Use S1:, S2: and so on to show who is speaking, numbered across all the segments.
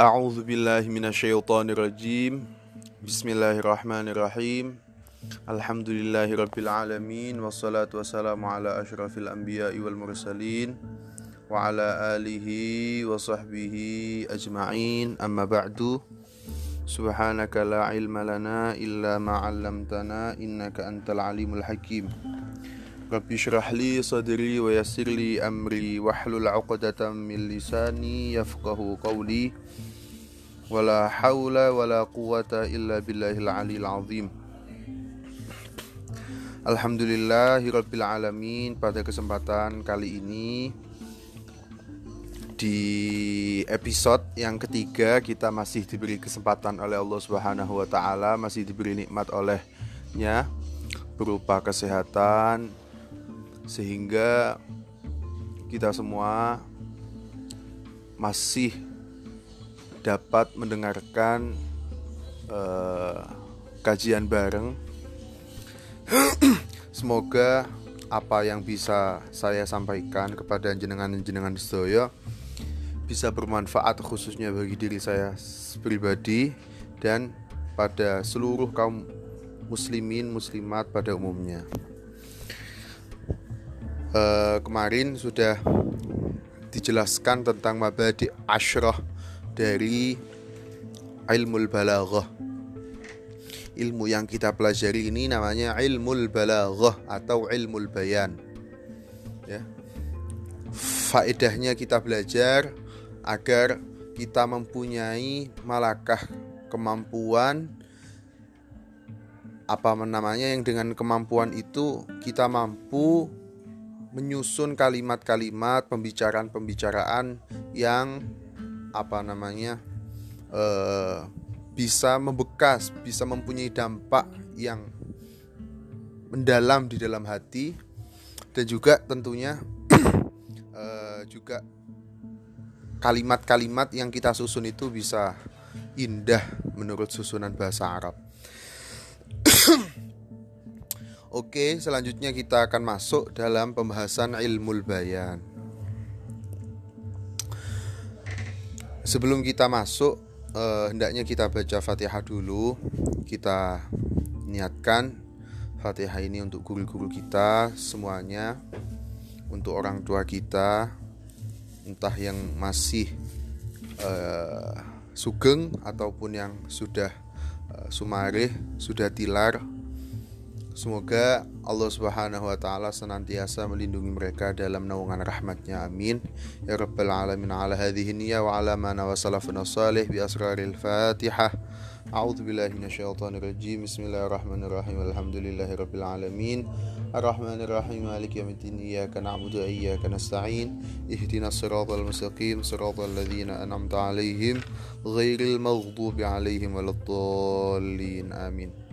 S1: أعوذ بالله من الشيطان الرجيم. بسم الله الرحمن الرحيم. الحمد لله رب العالمين والصلاة والسلام على أشرف الأنبياء والمرسلين وعلى آله وصحبه أجمعين. أما بعد سبحانك لا علم لنا إلا ما علمتنا إنك أنت العليم الحكيم. رب اشرح لي صدري ويسر لي أمري واحلل عقدة من لساني يفقه قولي. wala haula wala quwata illa billahil aliyil azim. Alhamdulillahirabbil alamin. Pada kesempatan kali ini di episode yang ketiga kita masih diberi kesempatan oleh Allah Subhanahu wa taala, masih diberi nikmat olehnya berupa kesehatan sehingga kita semua masih dapat mendengarkan uh, kajian bareng Semoga apa yang bisa saya sampaikan kepada jenengan-jenengan sedoyo bisa bermanfaat khususnya bagi diri saya pribadi dan pada seluruh kaum muslimin muslimat pada umumnya. E, kemarin sudah dijelaskan tentang mabadi ashrah dari ilmu balaghah ilmu yang kita pelajari ini namanya ilmu balaghah atau ilmu bayan. Ya. Faedahnya kita belajar agar kita mempunyai malakah kemampuan apa namanya yang dengan kemampuan itu kita mampu menyusun kalimat-kalimat pembicaraan-pembicaraan yang apa namanya eh, bisa membekas, bisa mempunyai dampak yang mendalam di dalam hati dan juga tentunya uh, juga kalimat-kalimat yang kita susun itu bisa indah menurut susunan bahasa Arab. Oke, selanjutnya kita akan masuk dalam pembahasan ilmu bayan. Sebelum kita masuk uh, hendaknya kita baca Fatihah dulu. Kita niatkan Fatihah ini untuk guru-guru kita semuanya, untuk orang tua kita, entah yang masih uh, sugeng ataupun yang sudah uh, sumareh, sudah tilar Semoga Allah Subhanahu wa taala senantiasa melindungi mereka dalam naungan rahmatnya. Amin. Ya rabbal alamin. Ala hadhihi niyya wa ala ma nawasalafuna salih bi asraril Fatihah. أعوذ بالله من الشيطان الرجيم بسم الله الرحمن الرحيم الحمد لله رب العالمين الرحمن الرحيم مالك يوم الدين إياك نعبد وإياك نستعين اهدنا الصراط المستقيم صراط الذين أنعمت عليهم غير المغضوب عليهم ولا الضالين آمين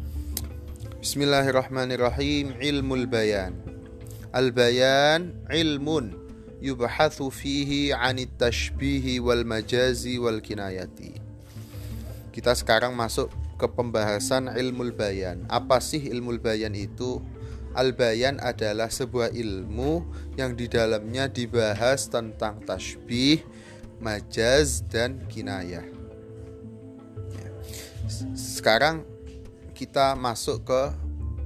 S1: Bismillahirrahmanirrahim. Ilmul bayan. Al-bayan ilmun Yubhathu fihi anit tashbihi wal majazi wal kinayati. Kita sekarang masuk ke pembahasan ilmul bayan. Apa sih ilmul bayan itu? Al-bayan adalah sebuah ilmu yang di dalamnya dibahas tentang tashbih, majaz, dan kinayah. Sekarang kita masuk ke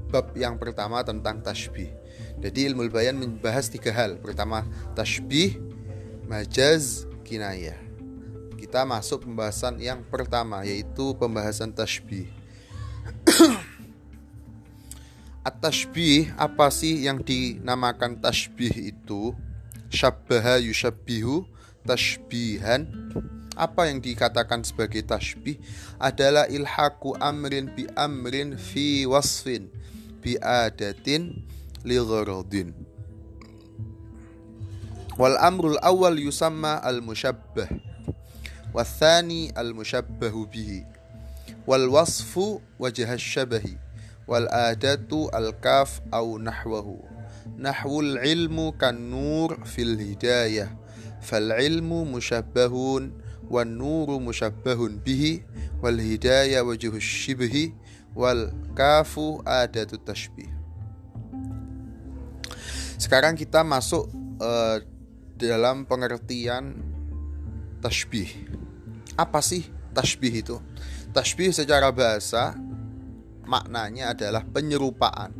S1: bab yang pertama tentang tasbih. Jadi ilmu bayan membahas tiga hal. Pertama tasbih, majaz, kinayah. Kita masuk pembahasan yang pertama yaitu pembahasan tasbih. At-tashbih apa sih yang dinamakan tasbih itu? Syabbaha yushabbihu tashbihan apa yang dikatakan sebagai tasbih adalah ilhaku amrin bi amrin fi wasfin bi adatin li gharadin. Wal amrul awal yusamma al musyabbah wathani al musyabbahu bihi. Wal wasfu wajah syabahi wal adatu al kaf au nahwahu. Nahwul ilmu kan nur fil hidayah fal ilmu musyabbahun wan nuru musyabbahun bihi wal hidayah wajhu syibhi wal kafu adatu tashbih sekarang kita masuk uh, dalam pengertian tashbih Apa sih tasbih itu? Tasbih secara bahasa maknanya adalah penyerupaan.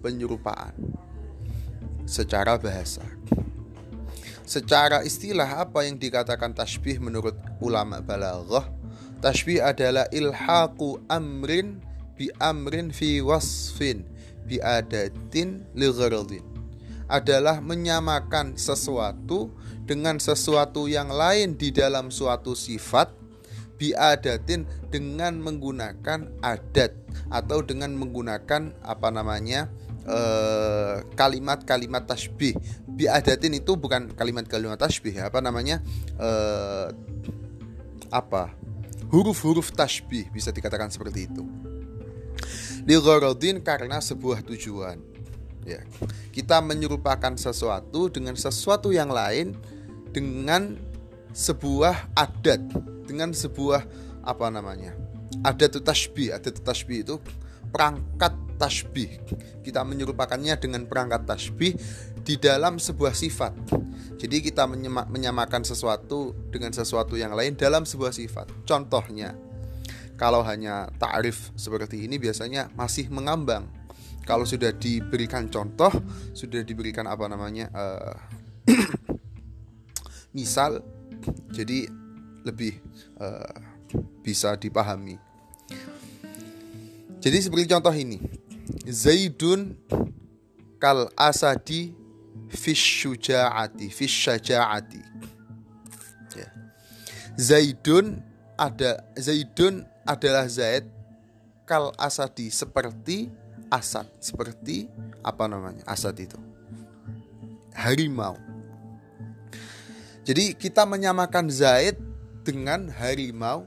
S1: Penyerupaan secara bahasa. Secara istilah apa yang dikatakan tasbih menurut ulama balaghah? Tasbih adalah ilhaqu amrin bi amrin fi wasfin bi adatin li adalah menyamakan sesuatu dengan sesuatu yang lain di dalam suatu sifat biadatin dengan menggunakan adat atau dengan menggunakan apa namanya eh, kalimat-kalimat tasbih. Biadatin itu bukan kalimat-kalimat tasbih apa namanya uh, apa? Huruf-huruf tasbih bisa dikatakan seperti itu. Ligharadin karena sebuah tujuan. Ya. Kita menyerupakan sesuatu dengan sesuatu yang lain dengan sebuah adat dengan sebuah apa namanya adat tasbih. Adat tasbih itu perangkat tasbih. Kita menyerupakannya dengan perangkat tasbih di dalam sebuah sifat. Jadi kita menyamakan sesuatu dengan sesuatu yang lain dalam sebuah sifat. Contohnya kalau hanya ta'rif seperti ini biasanya masih mengambang. Kalau sudah diberikan contoh sudah diberikan apa namanya uh, misal jadi lebih uh, bisa dipahami jadi seperti contoh ini. Zaidun kal asadi fish syuja'ati fish ya. Zaidun ada Zaidun adalah Zaid kal asadi seperti asad seperti apa namanya? Asad itu. Harimau. Jadi kita menyamakan Zaid dengan harimau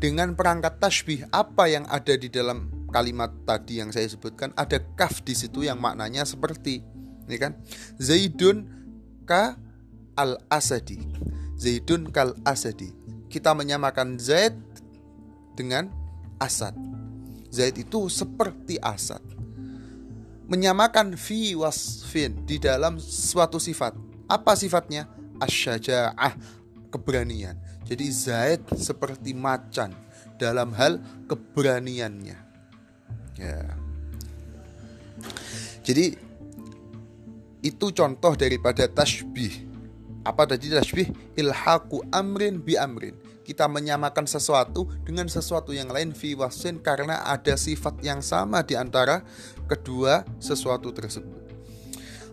S1: dengan perangkat tasbih apa yang ada di dalam kalimat tadi yang saya sebutkan ada kaf di situ yang maknanya seperti ini kan Zaidun ka al asadi Zaidun kal asadi kita menyamakan Zaid dengan Asad Zaid itu seperti Asad. Menyamakan fi wasfin di dalam suatu sifat. Apa sifatnya? Asyaja'ah, keberanian. Jadi Zaid seperti macan dalam hal keberaniannya. Ya. Jadi itu contoh daripada tasbih. Apa tadi tasbih? Ilhaku amrin bi amrin kita menyamakan sesuatu dengan sesuatu yang lain fi wasin karena ada sifat yang sama di antara kedua sesuatu tersebut.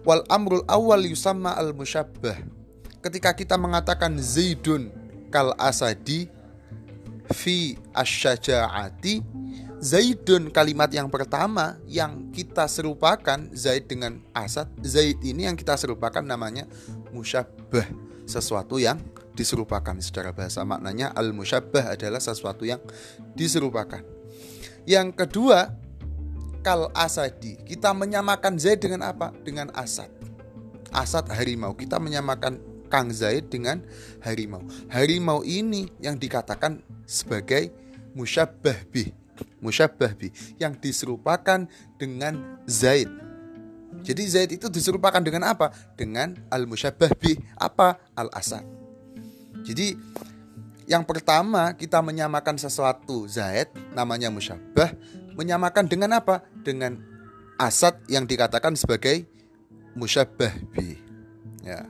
S1: Wal amrul awal yusamma al musyabbah. Ketika kita mengatakan Zaidun kal asadi fi asyaja'ati Zaidun kalimat yang pertama yang kita serupakan Zaid dengan Asad Zaid ini yang kita serupakan namanya musyabbah sesuatu yang diserupakan secara bahasa maknanya al musyabbah adalah sesuatu yang diserupakan. Yang kedua, kal asadi. Kita menyamakan Zaid dengan apa? Dengan Asad. Asad harimau. Kita menyamakan Kang Zaid dengan harimau. Harimau ini yang dikatakan sebagai musyabbah bih. Musyabbah bih yang diserupakan dengan Zaid. Jadi Zaid itu diserupakan dengan apa? Dengan al-musyabbah bih. Apa? Al-asad. Jadi yang pertama kita menyamakan sesuatu zaid namanya musyabbah menyamakan dengan apa? Dengan asad yang dikatakan sebagai musyabbah bi. Ya.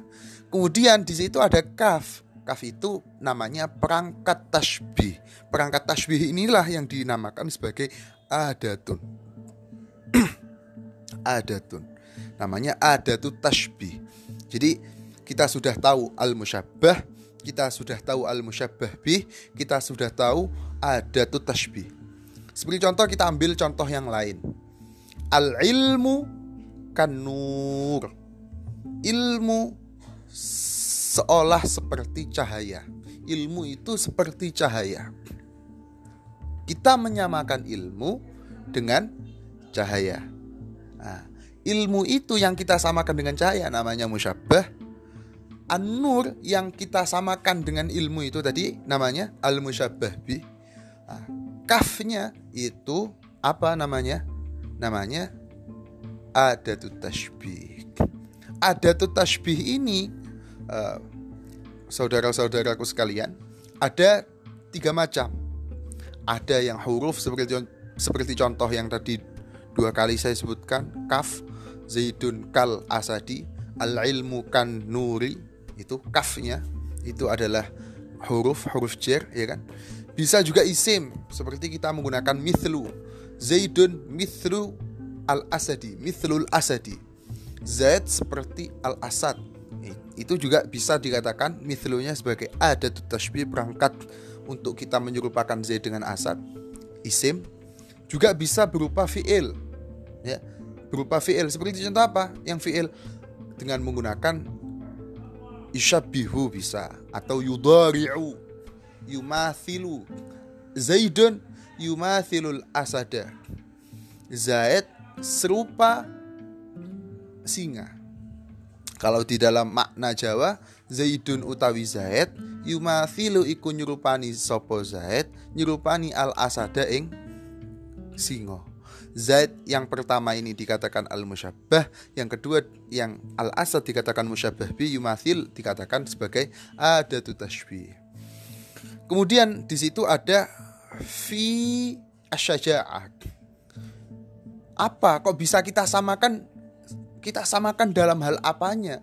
S1: Kemudian di situ ada kaf. Kaf itu namanya perangkat tasbih. Perangkat tasbih inilah yang dinamakan sebagai adatun. adatun. Namanya adatut tasbih. Jadi kita sudah tahu al-musyabbah kita sudah tahu al-musyabbah bih, kita sudah tahu ada tuh tasbih. Seperti contoh kita ambil contoh yang lain. Al-ilmu kan nur. Ilmu seolah seperti cahaya. Ilmu itu seperti cahaya. Kita menyamakan ilmu dengan cahaya. Nah, ilmu itu yang kita samakan dengan cahaya namanya musyabbah An-Nur yang kita samakan dengan ilmu itu tadi namanya Al-Musyabbah bi. Nah, kafnya itu apa namanya? Namanya Adatut Tashbih. Adatut Tashbih ini uh, saudara-saudaraku sekalian, ada tiga macam. Ada yang huruf seperti seperti contoh yang tadi dua kali saya sebutkan kaf zaidun kal asadi al ilmu kan nuri itu kafnya itu adalah huruf huruf jer ya kan? Bisa juga isim seperti kita menggunakan mithlu. Zaidun mithlu al asadi mithlul asadi. Zaid seperti al asad itu juga bisa dikatakan mithlunya sebagai ada tashbih perangkat untuk kita menyerupakan zaid dengan asad. Isim juga bisa berupa fiil ya. Berupa fiil. Seperti contoh apa? Yang fiil dengan menggunakan isyabihu bisa atau yudari'u yumathilu. Zaidun yumathilul asada. Zaid serupa singa kalau di dalam makna Jawa zaidun utawi zaid yumathilu iku nyerupani sopo zaid nyerupani al asada ing singo Zaid yang pertama ini dikatakan al-musyabbah, yang kedua yang al-asad dikatakan musyabbah bi, yumathil dikatakan sebagai adatu tashbih. Kemudian di situ ada fi asyaja'ah. Apa kok bisa kita samakan kita samakan dalam hal apanya?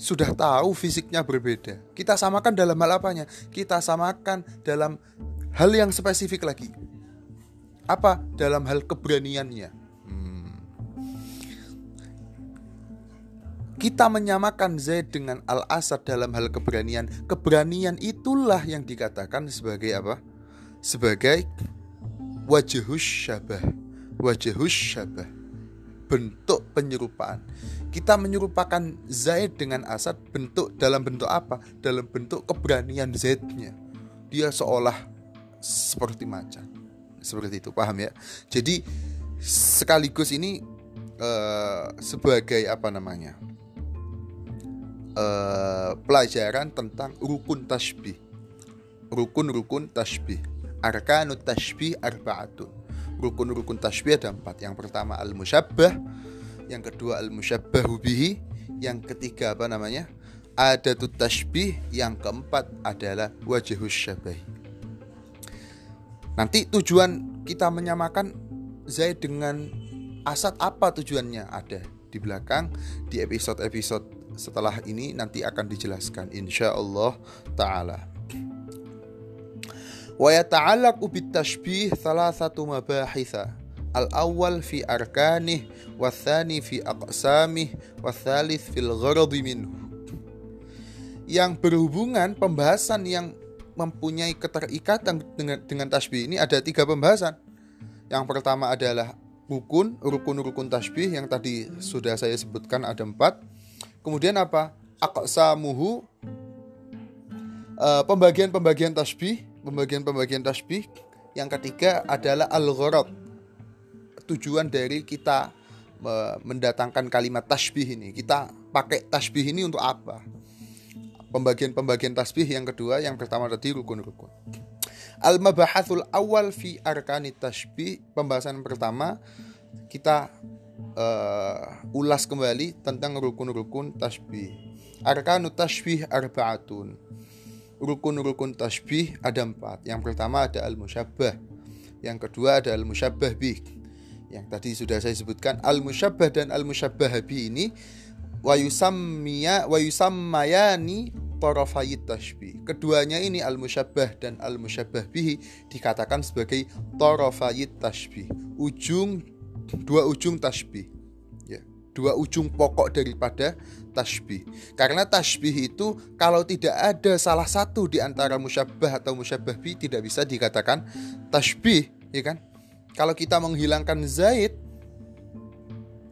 S1: Sudah tahu fisiknya berbeda. Kita samakan dalam hal apanya? Kita samakan dalam hal yang spesifik lagi apa dalam hal keberaniannya. Hmm. Kita menyamakan Zaid dengan Al-Asad dalam hal keberanian. Keberanian itulah yang dikatakan sebagai apa? Sebagai wajahus syabah. Wajahus syabah. Bentuk penyerupaan. Kita menyerupakan Zaid dengan Asad bentuk dalam bentuk apa? Dalam bentuk keberanian Zaidnya. Dia seolah seperti macan seperti itu paham ya jadi sekaligus ini uh, sebagai apa namanya uh, pelajaran tentang rukun tasbih rukun-rukun tasbih arkanut tasbih arbaatun rukun-rukun tasbih ada empat. Yang pertama al musyabbah yang kedua al musyabbahu bihi. Yang ketiga apa namanya? Adatut tasbih. Yang keempat adalah wajahus syabahi Nanti tujuan kita menyamakan Zaid dengan Asad apa tujuannya? Ada di belakang di episode-episode setelah ini nanti akan dijelaskan insya Allah taala. Wa bitashbih thalathatu mabahitha. Al-awwal fi arkanih, fi aqsamih, fil gharadi minhu. Yang berhubungan pembahasan yang mempunyai keterikatan dengan dengan tasbih ini ada tiga pembahasan. Yang pertama adalah rukun, rukun-rukun tasbih yang tadi sudah saya sebutkan ada empat. Kemudian apa? Aqsamuhu uh, pembagian-pembagian tasbih, pembagian-pembagian tasbih. Yang ketiga adalah al-gharad. Tujuan dari kita mendatangkan kalimat tasbih ini. Kita pakai tasbih ini untuk apa? pembagian-pembagian tasbih yang kedua, yang pertama tadi rukun-rukun. Al-mabahatul awal fi arkani tasbih, pembahasan pertama kita uh, ulas kembali tentang rukun-rukun tasbih. Arkanu tasbih arbaatun. Rukun-rukun tasbih ada empat. Yang pertama ada al-musyabbah. Yang kedua ada al-musyabbah bih. Yang tadi sudah saya sebutkan al-musyabbah dan al-musyabbah bih ini wa yusammiya wa yusammayani tarafayit tashbih. Keduanya ini al-musyabbah dan al-musyabbah bihi dikatakan sebagai tarafayit tashbih. Ujung dua ujung tashbih. Dua ujung pokok daripada tashbih. Karena tashbih itu kalau tidak ada salah satu di antara musyabbah atau musyabbah bihi tidak bisa dikatakan tashbih, ya kan? Kalau kita menghilangkan zaid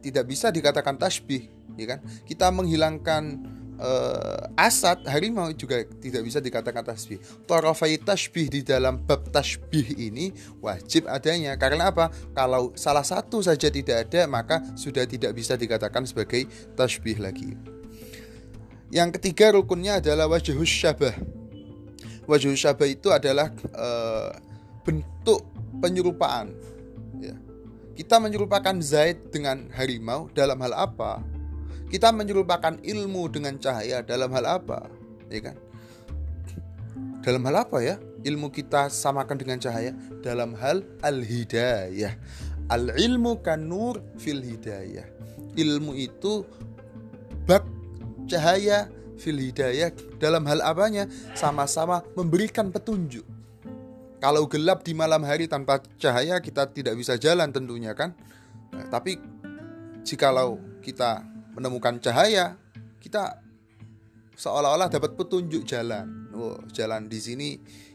S1: tidak bisa dikatakan tashbih ya kan kita menghilangkan uh, asad harimau juga tidak bisa dikatakan tasbih. Torofai tasbih di dalam bab tasbih ini wajib adanya karena apa? Kalau salah satu saja tidak ada maka sudah tidak bisa dikatakan sebagai tasbih lagi. Yang ketiga rukunnya adalah wajhus syabah. Wajhus syabah itu adalah uh, bentuk penyerupaan. Ya. Kita menyerupakan Zaid dengan harimau dalam hal apa? Kita menyerupakan ilmu dengan cahaya dalam hal apa? Ya kan? dalam hal apa ya? Ilmu kita samakan dengan cahaya? Dalam hal al-hidayah. Al-ilmu kan nur fil hidayah. Ilmu itu bak cahaya fil hidayah. Dalam hal apanya? Sama-sama memberikan petunjuk. Kalau gelap di malam hari tanpa cahaya kita tidak bisa jalan tentunya kan? Nah, tapi jikalau kita menemukan cahaya kita seolah-olah dapat petunjuk jalan. Oh, jalan di sini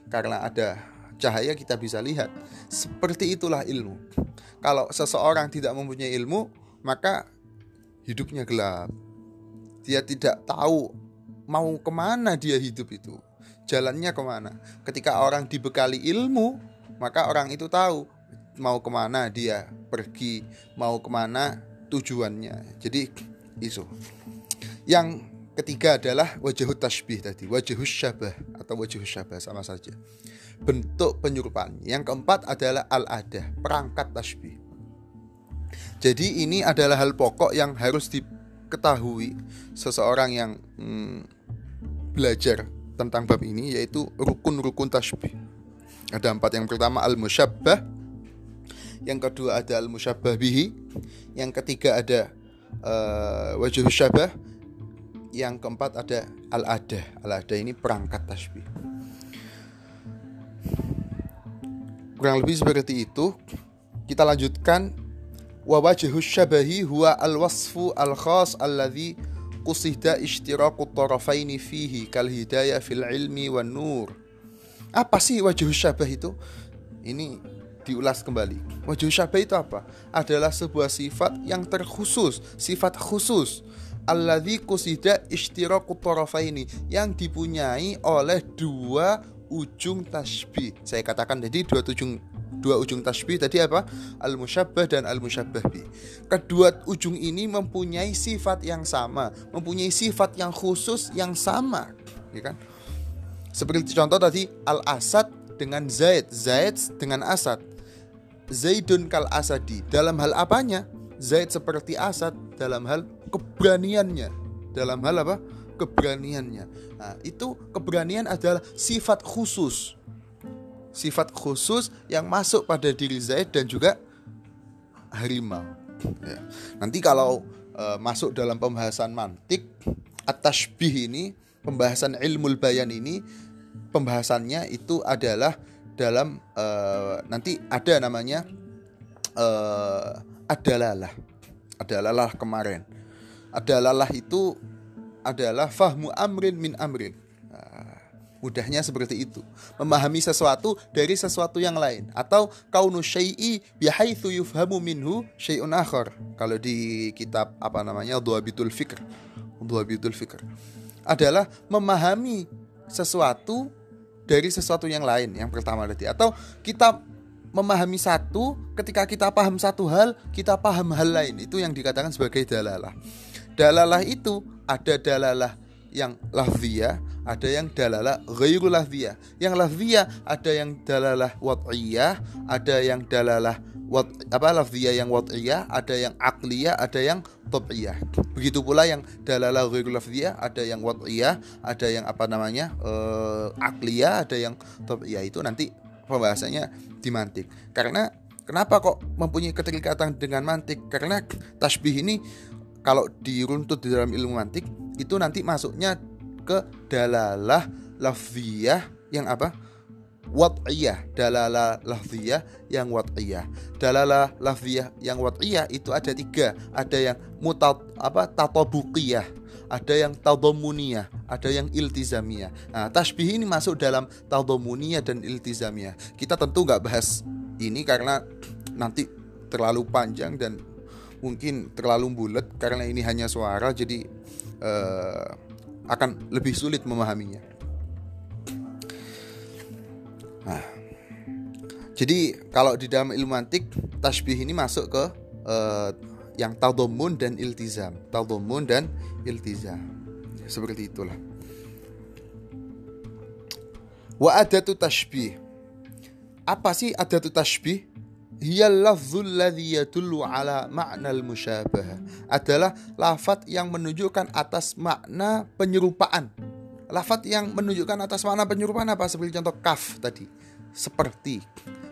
S1: karena ada cahaya kita bisa lihat. Seperti itulah ilmu. Kalau seseorang tidak mempunyai ilmu, maka hidupnya gelap. Dia tidak tahu mau ke mana dia hidup itu. Jalannya ke mana. Ketika orang dibekali ilmu, maka orang itu tahu mau ke mana dia pergi, mau ke mana tujuannya. Jadi itu. Yang Ketiga adalah wajah tasbih tadi, wajah syabah atau wajah syabah sama saja. Bentuk penyerupaan. Yang keempat adalah al-adah, perangkat tasbih. Jadi ini adalah hal pokok yang harus diketahui seseorang yang hmm, belajar tentang bab ini yaitu rukun-rukun tasbih. Ada empat. Yang pertama al-musyabbah, yang kedua ada al-musyabbah bihi, yang ketiga ada uh, syabah, yang keempat ada al-adah. Al-adah ini perangkat tasbih. Kurang lebih seperti itu. Kita lanjutkan wa syabahi huwa al-wasfu al-khas alladhi qusida ishtiraku tarafaini fihi kal hidayah fil ilmi wan nur. Apa sih wajhu syabah itu? Ini diulas kembali. Wajhu syabah itu apa? Adalah sebuah sifat yang terkhusus, sifat khusus alladzi kusida ishtiraku tarafaini yang dipunyai oleh dua ujung tasbih. Saya katakan jadi dua ujung dua ujung tasbih tadi apa? Al musyabbah dan al musyabbah bi. Kedua ujung ini mempunyai sifat yang sama, mempunyai sifat yang khusus yang sama, ya kan? Seperti contoh tadi al asad dengan zaid, zaid dengan asad. Zaidun kal asadi. Dalam hal apanya? Zaid seperti Asad dalam hal keberaniannya. Dalam hal apa? Keberaniannya. Nah, itu keberanian adalah sifat khusus. Sifat khusus yang masuk pada diri Zaid dan juga harimau. Ya. Nanti kalau e, masuk dalam pembahasan mantik, atashbih ini, pembahasan ilmu bayan ini, pembahasannya itu adalah dalam e, nanti ada namanya e, adalah adalah kemarin. Adalah itu adalah fahmu amrin min amrin. Nah, mudahnya seperti itu. Memahami sesuatu dari sesuatu yang lain. Atau kaunu syai'i bihaitsu yufhamu minhu syai'un akhar. Kalau di kitab apa namanya Dhuabitul Fikr. Dhuabitul Fikr. Adalah memahami sesuatu dari sesuatu yang lain yang pertama tadi atau kita memahami satu, ketika kita paham satu hal, kita paham hal lain. Itu yang dikatakan sebagai dalalah. Dalalah itu ada dalalah yang lafziyah, ada yang dalalah ghairu lafziyah. Yang lafziyah ada yang dalalah wad'iyah, ada yang dalalah wat apa lafziyah yang wad'iyah, ada yang akliyah, ada yang tab'iyah. Begitu pula yang dalalah ghairu lafziyah, ada yang wad'iyah, ada yang apa namanya? Uh, akliyah, ada yang tab'iyah. Itu nanti pembahasannya di mantik. Karena kenapa kok mempunyai keterikatan dengan mantik? Karena tasbih ini kalau diruntut di dalam ilmu mantik itu nanti masuknya ke dalalah lafziyah yang apa? Wad'iyah, dalalah lafziyah yang wad'iyah. Dalalah lafziyah yang wad'iyah itu ada tiga. Ada yang mutat apa? Tatabuqiyah ada yang taudomuniyah, ada yang iltizamiyah. Nah, tasbih ini masuk dalam taudomuniyah dan iltizamiyah. Kita tentu nggak bahas ini karena nanti terlalu panjang dan mungkin terlalu bulat karena ini hanya suara jadi uh, akan lebih sulit memahaminya. Nah, jadi kalau di dalam ilmu antik tasbih ini masuk ke uh, yang taudomun dan iltizam, taudomun dan iltizam. Seperti itulah. Wa adatu tashbih. Apa sih adatu tashbih? Hiya lafzul ladzi yadullu ala makna al-musyabah. Adalah lafat yang menunjukkan atas makna penyerupaan. lafat yang menunjukkan atas makna penyerupaan apa? Seperti contoh kaf tadi. Seperti.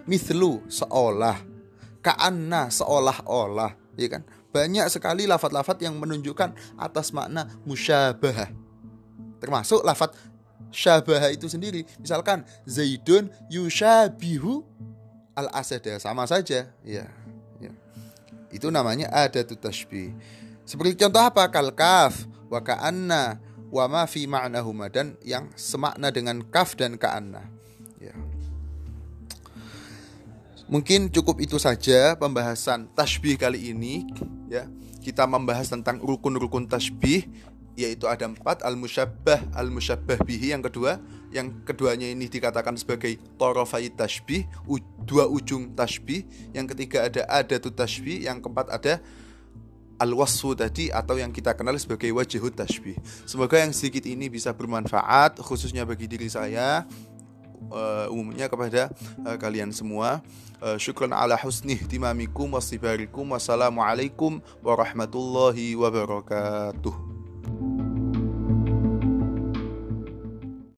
S1: Mislu seolah. Kaanna seolah-olah. Ya kan? Banyak sekali lafat-lafat yang menunjukkan atas makna musyabah termasuk lafat syabah itu sendiri. Misalkan zaidun yushabihu al asada sama saja. Ya, ya. itu namanya ada tashbih. Seperti contoh apa? Kal kaf wa ka'anna wa ma fi ma'nahuma dan yang semakna dengan kaf dan ka'anna. Ya. Mungkin cukup itu saja pembahasan tasbih kali ini ya. Kita membahas tentang rukun-rukun tasbih yaitu ada empat al musyabbah al musyabbah bihi yang kedua yang keduanya ini dikatakan sebagai torofai tasbih dua ujung tasbih yang ketiga ada ada tu tasbih yang keempat ada al wasfu tadi atau yang kita kenal sebagai wajhut tasbih semoga yang sedikit ini bisa bermanfaat khususnya bagi diri saya uh, umumnya kepada uh, kalian semua. Uh, syukran ala husni timamikum wasibarikum. Wassalamualaikum warahmatullahi wabarakatuh.